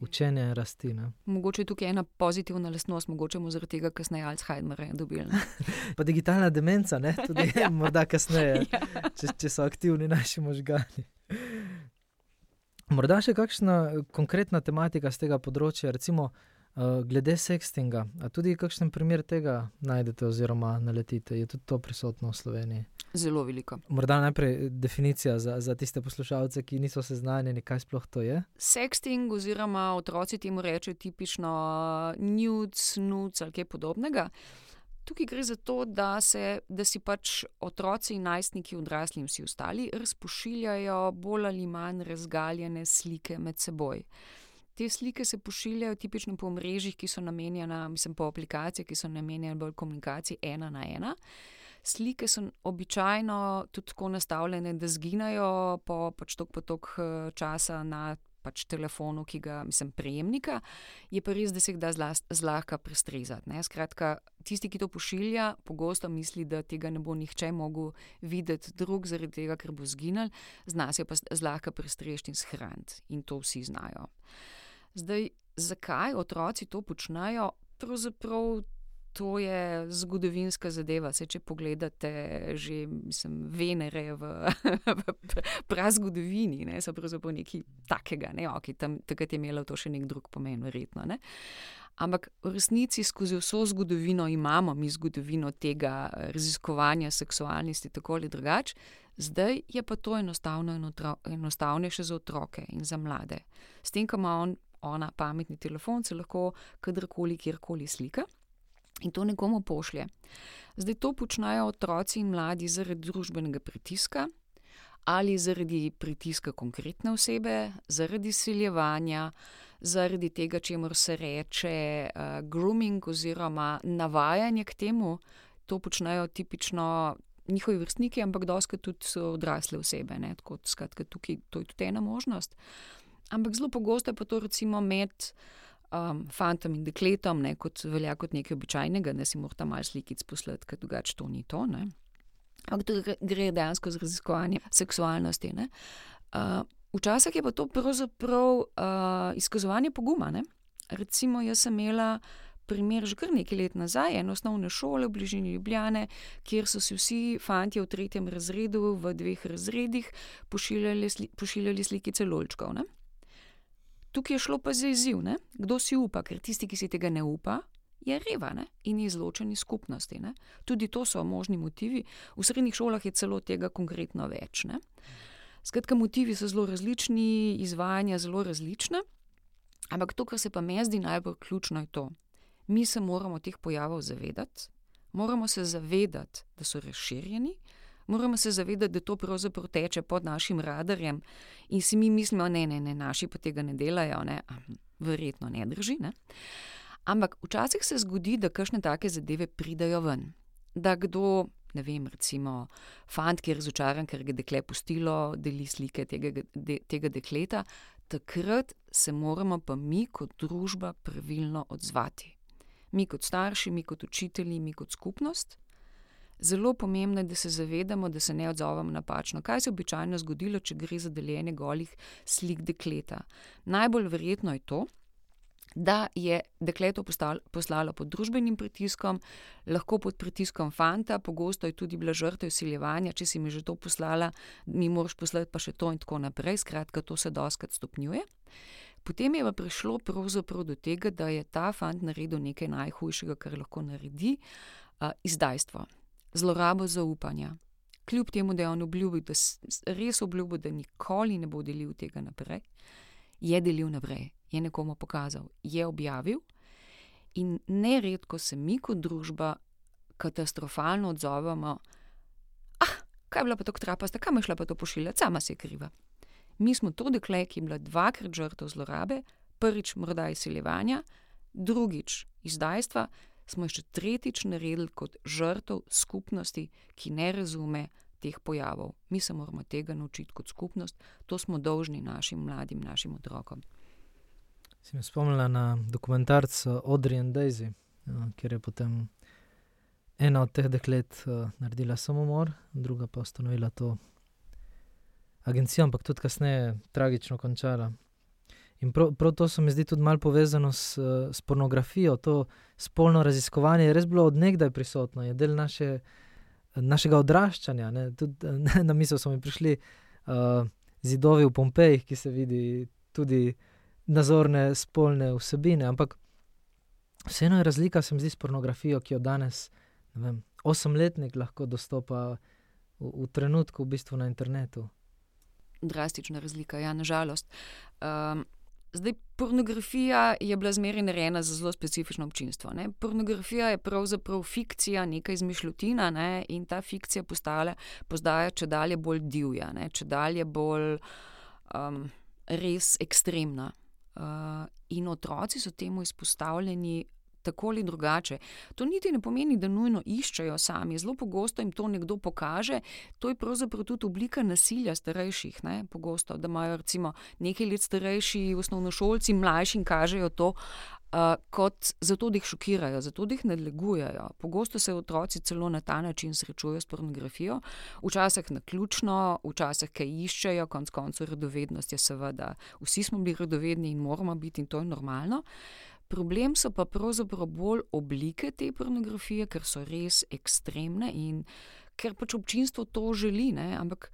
učenja in rasti. Ne? Mogoče je tukaj ena pozitivna lastnost, mogoče bomo zaradi tega kasneje Alzheimerja dobili. [LAUGHS] pa digitalna demenca, ne? tudi [LAUGHS] ja. morda kasneje, ja. če, če so aktivni naši možgani. Morda še kakšna konkretna tematika z tega področja, recimo glede sextinga. A tudi kakšen primer tega najdete oziroma naletite? Je tudi to prisotno v Sloveniji? Zelo veliko. Morda najprej definicija za, za tiste poslušalce, ki niso seznanjeni, kaj sploh to je. Sexting, oziroma otroci temu rečejo tipično nudes, nudes ali kaj podobnega. Tukaj gre za to, da, se, da si pač otroci in najstniki, odrasli in vsi ostali, razpošiljajo bolj ali manj razgaljene slike med seboj. Te slike se pošiljajo tipično po mrežjih, ki so namenjena, mislim, po aplikacijah, ki so namenjene bolj komunikaciji ena na ena. Slike so običajno tudi tako nastavljene, da zginajo po pač tok potok eh, časa na pač telefonu, ki ga mislim, prejemnika, je pa res, da se jih da zlahka prestrezati. Ne? Skratka, tisti, ki to pošilja, pogosto misli, da tega ne bo nihče mogel videti drug, zaradi tega, ker bo zginil, zna se pa zlahka prestrežiti in shraniti. In to vsi znajo. Zdaj, zakaj otroci to počnejo? Pravzaprav to je zgodovinska zadeva. Se, če pogledate že mislim, Venere v, [LAUGHS] v prazgodovini, ne, so pravzaprav nekaj takega. Ne, okay, tam, takrat je imelo to še nek drug pomen, verjetno. Ne. Ampak v resnici skozi vso zgodovino imamo mi zgodovino tega raziskovanja seksualnosti, tako ali drugače. Zdaj je pa to enostavno enostavnejše za otroke in za mlade. S tem, ko ima on, ona pametni telefon, se lahko kadarkoli, kjerkoli slika in to nekomu pošlje. Zdaj to počnejo otroci in mladi zaradi družbenega pritiska, ali zaradi pritiska konkretne osebe, zaradi siljevanja, zaradi tega, čemu se reče uh, grooming oziroma navajanje k temu. To počnejo tipično njihovi vrstniki, ampak doskrat tudi so odrasle osebe. Tako, skratka, tukaj to je tudi ena možnost. Ampak zelo pogosto je pa to recimo med um, fantom in dekletom, ne, kot velja kot nekaj običajnega, da si morata malo slikic poslati, ker drugače to ni to. Ne. Ampak to gre dejansko za raziskovanje seksualnosti. Uh, včasih je pa to pravzaprav uh, izkazovanje poguma. Ne. Recimo, jaz sem imela primer že kar nekaj let nazaj, eno osnovne šole v bližini Ljubljane, kjer so si vsi fanti v tretjem razredu, v dveh razredih, pošiljali, sli, pošiljali slike lolčkov. Ne? Tukaj je šlo pa za izziv, ne? kdo si upa, ker tisti, ki si tega ne upa. Je reva ne? in izločeni skupnosti. Ne? Tudi to so možni motivi. V srednjih šolah je celo tega konkretno več. Ne? Skratka, motivi so zelo različni, izvajanja zelo različna. Ampak to, kar se pa meni zdi najbolj ključno, je to, mi se moramo teh pojavov zavedati, moramo se zavedati, da so razširjeni, moramo se zavedati, da to pravzaprav teče pod našim radarjem in si mi mislimo, da ne, ne, ne, naši pa tega ne delajo, ne? verjetno ne drži. Ne? Ampak včasih se zgodi, da kakšne take zadeve pridajo ven. Da kdo, ne vem, recimo, fant, ki je razočaran, ker ga dekle pustilo, deli slike tega, de, tega dekleta, takrat se moramo pa mi kot družba pravilno odzvati mi kot starši, mi kot učitelji, mi kot skupnost. Zelo pomembno je, da se zavedamo, da se ne odzovemo napačno. Kaj se je običajno zgodilo, če gre za deljenje golih slik dekleta? Najbolj verjetno je to, da je dekleto poslalo pod družbenim pritiskom, lahko pod pritiskom fanta, pogosto je tudi bila žrtev usiljevanja, če si mi že to poslala, mi moraš poslati pa še to in tako naprej. Skratka, to se doskrat stopnjuje. Potem je pa prišlo do tega, da je ta fant naredil nekaj najhujšega, kar lahko naredi, izdajstvo, zlorabo zaupanja. Kljub temu, da je on obljubil, da res obljubil, da nikoli ne bo delil tega naprej, je delil naprej, je nekomu pokazal, je objavil. In neredko se mi kot družba katastrofalno odzovemo, ah, kaj je bila pa to trapasta, kam je šla pa to pošiljati, sama se je kriva mi smo to dekle, ki je bila dvakrat žrtev zlorabe, prvič morda izsiljevanja, drugič izdajstva, smo še tretjič naredili kot žrtev skupnosti, ki ne razume teh pojavov. Mi se moramo tega naučiti kot skupnost, to smo dolžni našim mladim, našim otrokom. Si me spomnila na dokumentarc Audrey and Daisy, ja, kjer je potem ena od teh deklet uh, naredila samomor, druga pa ustanovila to agencijo, ampak tudi kasneje tragično končala. In prav, prav to se mi zdi tudi malo povezano s, s pornografijo. To spolno raziskovanje je res bilo odnegdaj prisotno, je del naše, našega odraščanja. Tudi, ne, [LAUGHS] na misel so mi prišli uh, zidovi v Pompejih, ki se vidi tudi nazorne spolne vsebine. Ampak vseeno je razlika, se mi zdi, s pornografijo, ki jo danes, ne vem, osemletnik lahko dostopa v, v trenutku, v bistvu na internetu drastična razlika, ja, nažalost. Um, zdaj, pornografija je bila zmeraj narejena za zelo specifično občinstvo. Ne? Pornografija je pravzaprav fikcija, neka izmišljotina ne? in ta fikcija postala, postaja če dalje bolj divja, ne? če dalje bolj um, res ekstremna. Uh, in otroci so temu izpostavljeni tako ali drugače. To niti ne pomeni, da nujno iščejo sami. Zelo pogosto jim to nekdo pokaže. To je pravzaprav tudi oblika nasilja starejših. Ne? Pogosto, da imajo recimo nekaj let starejši osnovnošolci, mlajši in kažejo to. Uh, kot zato, da jih šokirajo, zato, da jih nadlegujejo. Pogosto se otroci celo na ta način srečujejo s pornografijo, včasih na ključno, včasih kaj iščejo, konec koncev, radovednost je seveda. Vsi smo bili radovedni in moramo biti, in to je normalno. Problem so pa pravzaprav bolj oblike te pornografije, ker so res ekstremne in ker pač občinstvo to želi. Ne? Ampak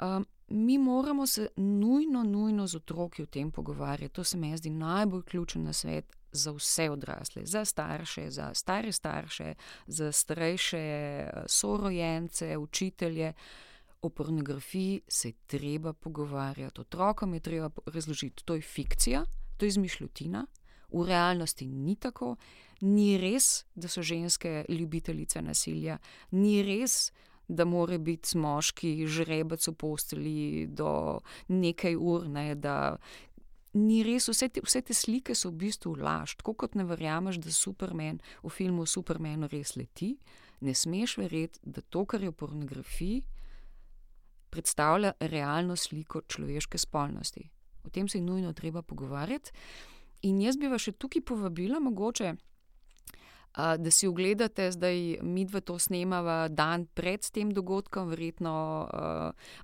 um, mi moramo se nujno, nujno z otroki o tem pogovarjati. To se mi zdi najbolj ključen na svet za vse odrasle, za starše, za stare starše, za starejše sorojence, učitelje. O pornografiji se je treba pogovarjati, otrokom je treba razložiti, to je fikcija, to je izmišljotina v realnosti ni tako. Ni res, da so ženske ljubitelice nasilja, ni res, da mora biti moški žrebec v posteli do nekaj ur, ne, da ni res, vse te, vse te slike so v bistvu laž. Tako kot ne verjameš, da Superman v filmu Superman res leti, ne smeš verjeti, da to, kar je v pornografiji, predstavlja realno sliko človeške spolnosti. O tem se je nujno treba pogovarjati. In jaz bi vas še tukaj povabila, mogoče, da si ogledate, zdaj mi dve to snemava dan pred tem dogodkom, verjetno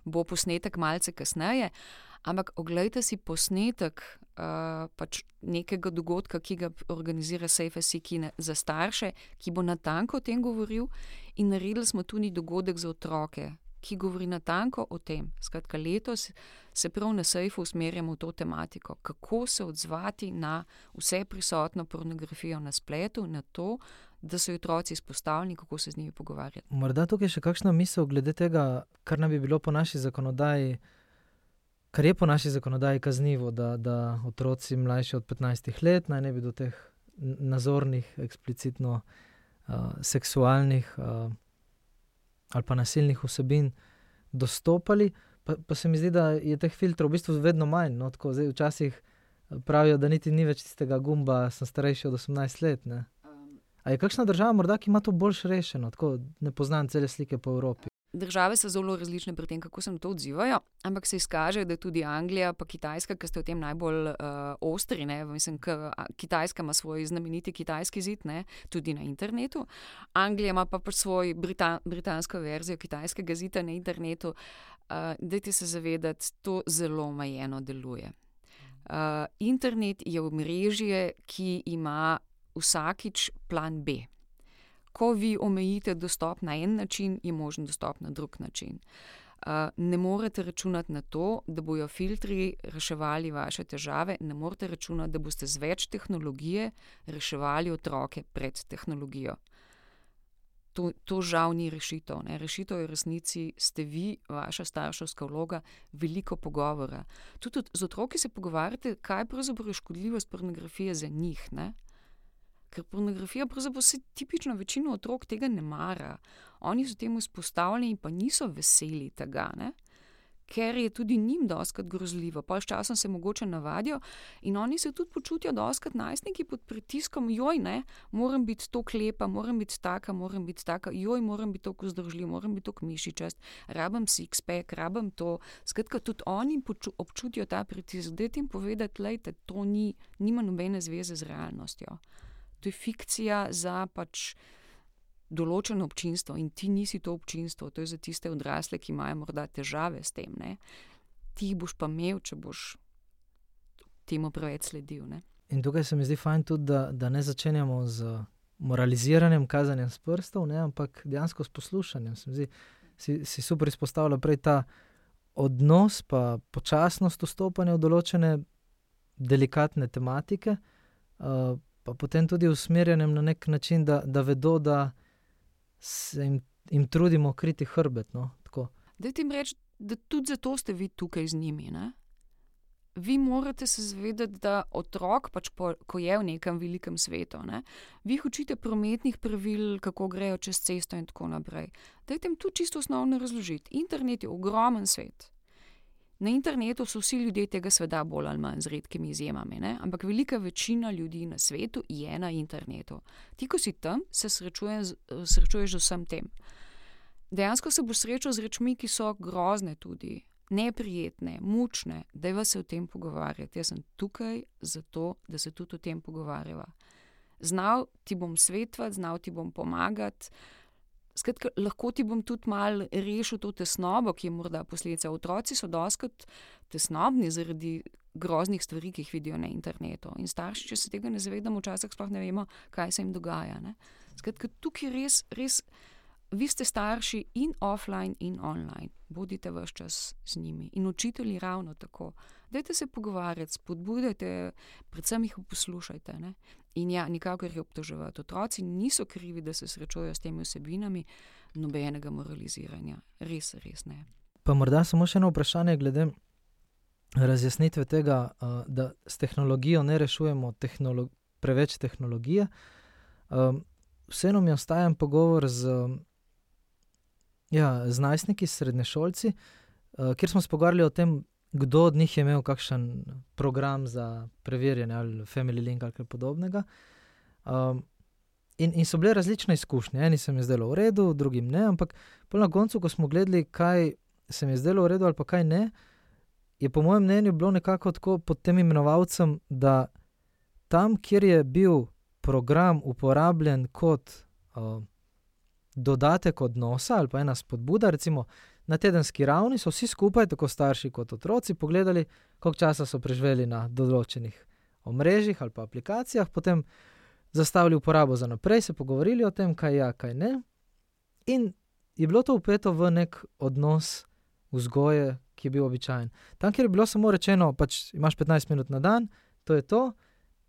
bo posnetek malce kasneje. Ampak oglejte si posnetek pač nekega dogodka, ki ga organizira SafeSea Kine za starše, ki bo natanko o tem govoril, in naredili smo tudi dogodek za otroke, ki govori natanko o tem. Skratka, letos se prav na Sejfu usmerjamo v to tematiko, kako se odzvati na vse prisotno pornografijo na spletu, na to, da so otroci izpostavljeni, kako se z njimi pogovarjati. Morda tukaj še kakšna misel glede tega, kar naj bi bilo po naši zakonodaji. Kar je po naši zakonodaji kaznivo, da, da otroci mlajši od 15 let naj ne bi do teh nazornih, eksplicitno uh, seksualnih uh, ali pa nasilnih vsebin dostopali, pa, pa se mi zdi, da je teh filtrov v bistvu vedno manj. No, tako, zdaj, včasih pravijo, da niti ni več tistega gumba, sem starejši od 18 let. Ne. A je kakšna država, morda, ki ima to boljš rešeno, tako ne poznam cele slike po Evropi? Države so zelo različne pri tem, kako se na to odzivajo, ampak se izkaže, da tudi Anglija in Kitajska, ki ste v tem najbolj uh, ostri, ne, mislim, da Kitajska ima svoj znameniti kitajski zid, ne, tudi na internetu. Anglija ima pa pač svoj Britan britansko verzijo kitajskega zida na internetu. Uh, dajte se zavedati, to zelo omejeno deluje. Uh, internet je omrežje, ki ima vsakič plan B ko vi omejite dostop na en način, je možen dostop na drug način. Uh, ne morete računati na to, da bodo filtri reševali vaše težave, ne morete računati, da boste z več tehnologije reševali otroke pred tehnologijo. To, to žal ni rešitev. Ne. Rešitev je v resnici, ste vi, vaša starševska vloga, veliko pogovora. Tudi z otroki se pogovarjate, kaj pravzaprav je škodljivost pornografije za njih. Ne. Ker pornografija, pravzaprav se tipično večino otrok tega ne mara. Oni so temu izpostavljeni, pa niso veseli tega, ne? ker je tudi njim doskrat grozljivo. Pa s časom se mogoče navadijo in oni se tudi počutijo doskrat najstniki pod pritiskom, joj, ne, moram biti to klepa, moram biti taka, moram biti taka, joj, moram biti tako zdržljiv, moram biti tako mišičast, rabim six-pack, rabim to. Skratka, tudi oni občutijo ta pritisk. Dajte jim povedati, da to ni, nima nobene zveze z realnostjo to je fikcija za pač določeno občinstvo in ti nisi to občinstvo, to je za tiste odrasle, ki imajo morda težave s tem. Ne? Ti jih boš pa imel, če boš temu preveč sledil. Ne? In tukaj se mi zdi fajn tudi, da, da ne začenjamo z moraliziranjem, kazanjem s prstov, ne? ampak dejansko s poslušanjem. Zdi, si, si super izpostavlja prej ta odnos, pa počasnost vstopanja v določene delikatne tematike. Uh, pa potem tudi usmerjenem na nek način, da, da vedo, da se jim, jim trudimo kriti hrbet. No? Da ti jim rečem, da tudi zato ste vi tukaj z njimi. Ne? Vi morate se zavedati, da otrok, pač po, ko je v nekem velikem svetu, ne, vi jih učite prometnih pravil, kako grejo čez cesto in tako naprej. Dajte jim tu čisto osnovno razložiti. Internet je ogromen svet. Na internetu so vsi ljudje tega sveta, bolj ali manj, z redkimi izjemami, ne? ampak velika večina ljudi na svetu je na internetu. Ti, ko si tam, se srečuješ z vsem tem. Dejansko se boš srečal z rečmi, ki so grozne, tudi neprijetne, mučne, da je vas o tem pogovarjati. Jaz sem tukaj zato, da se tudi o tem pogovarjava. Znal ti bom svetovati, znal ti bom pomagati. Skratka, lahko ti bom tudi mal rešil to tesnobo, ki je morda posledica. Otroci so doskrat tesnobni zaradi groznih stvari, ki jih vidijo na internetu. In starši, če se tega ne zavedamo, včasih sploh ne vemo, kaj se jim dogaja. Ne? Skratka, tukaj res, res, vi ste starši in offline in online, bodite vse čas z njimi in učitelji ravno tako. Dajte se pogovarjati, spodbudite, predvsem jih poslušajte. Ne? In ja, nikakor jih obtoževati. Otroci niso krivi, da se srečujejo s temi vsebinami, nobenega moraliziranja. Res, res ne. Pa morda samo še eno vprašanje glede razjasnitve tega, da s tehnologijo ne rešujemo tehnolo preveč tehnologije. Vseeno mi ostaja pogovor z ja, z najstniki, srednješolci, uh, kjer smo se pogovarjali o tem, kdo od njih je imel kakšen program za preverjanje ali Family Link ali kaj podobnega. Um, in, in so bile različne izkušnje. Eni se mi zdelo v redu, drugim ne, ampak na koncu, ko smo gledali, kaj se mi je zdelo v redu ali pa kaj ne, je po mojem mnenju bilo nekako tako pod tem imenovalcem, da tam, kjer je bil program uporabljen kot uh, dodatek odnosa ali pa ena spodbuda, recimo na tedenski ravni, so vsi skupaj, tako starši kot otroci, pogledali, koliko časa so preživeli na določenih omrežjih ali pa aplikacijah, potem zastavili uporabo za naprej, se pogovorili o tem, kaj je, ja, kaj ne. In je bilo to upeto v nek odnos vzgoje, ki je bil običajen. Tam, kjer je bilo samo rečeno, pač imaš 15 minut na dan, to je to,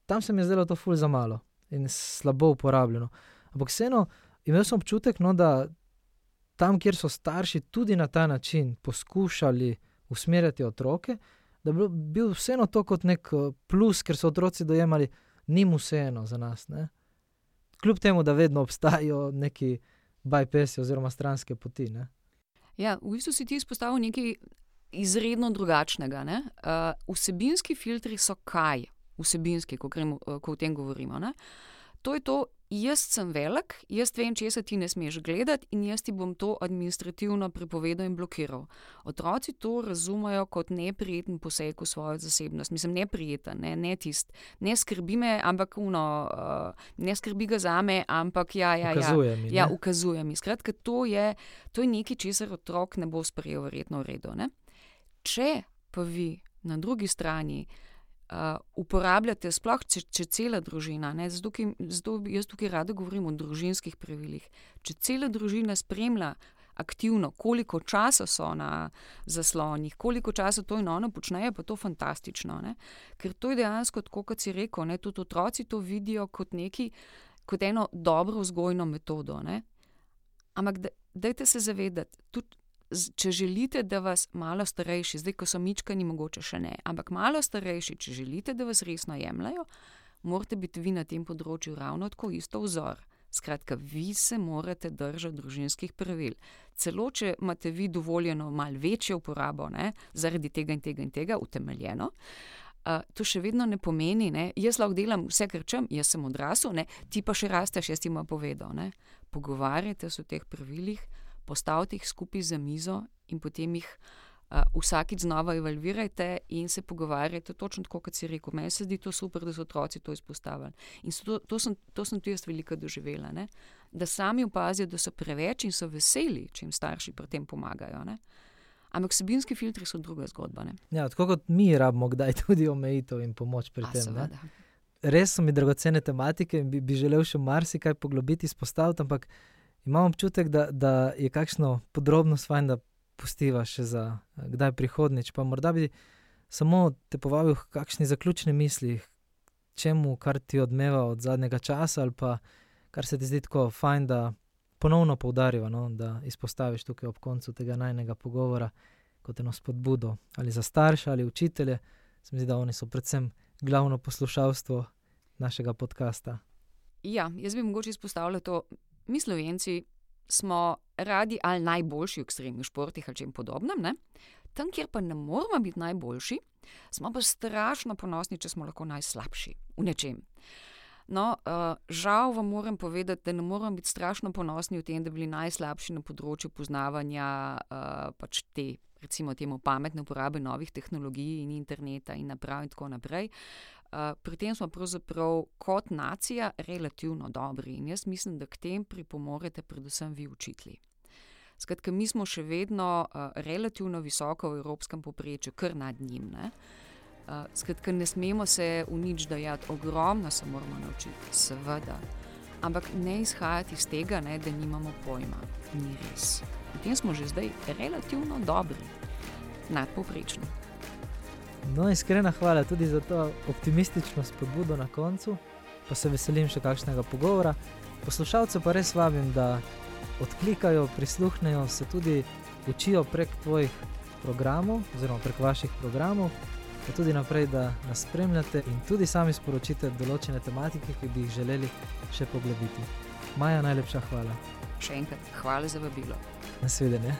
tam se mi je zdelo to ful za malo in slabo uporabljeno. Ampak vseeno, imel sem občutek, no, da tam, kjer so starši tudi na ta način poskušali usmerjati otroke, da bi bil vseeno to kot nek eh, plus, ker so otroci dojemali, ni mu vseeno za nas. Ne? Kljub temu, da vedno obstajajo neki bypassi oziroma stranske poti. Ne? Ja, v bistvu si ti izpostavil nekaj izredno drugačnega. Uh, vsebinski filtri so kaj? Vsebinski, ko, gremo, ko o tem govorimo. Ne? To je to, jaz sem velik, jaz vem, če se ti ne smeš gledati in jaz ti bom to administrativno prepovedal in blokiral. Otroci to razumejo kot neprijeten poseg v svojo zasebnost. Mislim, neprijeten, ne, ne tist. Ne skrbi me, ampak uno, uh, ne skrbi ga za me, ampak ja, ja, ja. Ukazuje mi. Ja, ukazuje mi. Skratka, to je, to je nekaj, česar otrok ne bo sprejel, verjetno v redu. Ne? Če pa vi na drugi strani uh, uporabljate, sploh če, če cela družina, zato, ki, zato jaz tukaj rada govorim o družinskih pravilih. Če cela družina spremlja aktivno, koliko časa so na zaslonih, koliko časa to in ono počnejo, pa to fantastično. Ne? Ker to je dejansko, kot si rekel, ne? tudi otroci to vidijo kot, neki, kot eno dobro vzgojno metodo. Ne? Ampak dajte se zavedati, tudi če želite, da vas malo starejši, zdaj ko so mičkani, mogoče še ne, ampak malo starejši, če želite, da vas resno jemljajo, morate biti vi na tem področju ravno tako isto vzor. Skratka, vi se morate držati družinskih pravil. Celo, če imate vi dovoljeno malo večjo uporabo, ne, zaradi tega in tega in tega, utemeljeno, uh, to še vedno ne pomeni, da jaz lahko delam vse, kar čem, jaz sem odrasel, ne, ti pa še rasteš, jaz ti ima povedal. Ne. Pogovarjate se o teh pravilih, postavite jih skupaj za mizo in potem jih uh, vsakič znova evalvirajte in se pogovarjate, točno tako, kot si rekel. Meni se zdi to super, da so otroci to izpostavili. In to, to, sem, to sem tudi jaz veliko doživela, ne? da sami opazijo, da so preveč in so veseli, če jim starši pri tem pomagajo. Ne? Ampak vsebinski filtri so druga zgodba. Ja, tako kot mi rabimo, kdaj tudi omejitev in pomoč pri A, tem. seveda. Res so mi dragocene tematike in bi, bi želel še marsikaj poglobiti, izpostaviti, ampak imam občutek, da, da je kakšno podrobnost fajn, da pustiva še za eh, kdaj prihodnič. Pa morda bi samo te povabil k kakšni zaključni misli, čemu, kar ti odmeva od zadnjega časa, ali pa kar se ti zdi tako fajn, da ponovno poudarjava, no, da izpostaviš tukaj ob koncu tega najnega pogovora kot eno spodbudo ali za starše ali učitelje. Se mi zdi, da oni so predvsem glavno poslušalstvo našega podcasta. Ja, jaz bi mogoče izpostavila to. Mi, slovenci, smo radi ali najboljši v ekstremnih športih ali čem podobnem. Ne? Tam, kjer pa ne moramo biti najboljši, smo pa strašno ponosni, če smo lahko najslabši v nečem. No, uh, žal vam moram povedati, da ne moramo biti strašno ponosni v tem, da bi bili najslabši na področju poznavanja uh, pač te, recimo, temu pametne uporabe novih tehnologij in interneta in naprav in tako naprej. Pri tem smo pravzaprav kot nacija relativno dobri in jaz mislim, da k tem pripomorete predvsem vi, učitelji. Skratka, mi smo še vedno uh, relativno visoko v evropskem povprečju, kar nad njim. Ne? Uh, skratka, ne smemo se v nič dajati, ogromno se moramo naučiti, seveda. Ampak ne izhajati iz tega, ne, da nimamo pojma. Ni res. V tem smo že zdaj relativno dobri, nadpovprečni. No, iskrena hvala tudi za to optimistično spodbudo na koncu, pa se veselim še kakšnega pogovora. Poslušalce pa res vabim, da odklikajo, prisluhnejo, se tudi učijo prek tvojih programov, oziroma prek vaših programov, pa tudi naprej, da nas spremljate in tudi sami sporočite določene tematike, ki bi jih želeli še poglobiti. Maja, najlepša hvala. Še enkrat, hvala za vabilo. Nasvidenje.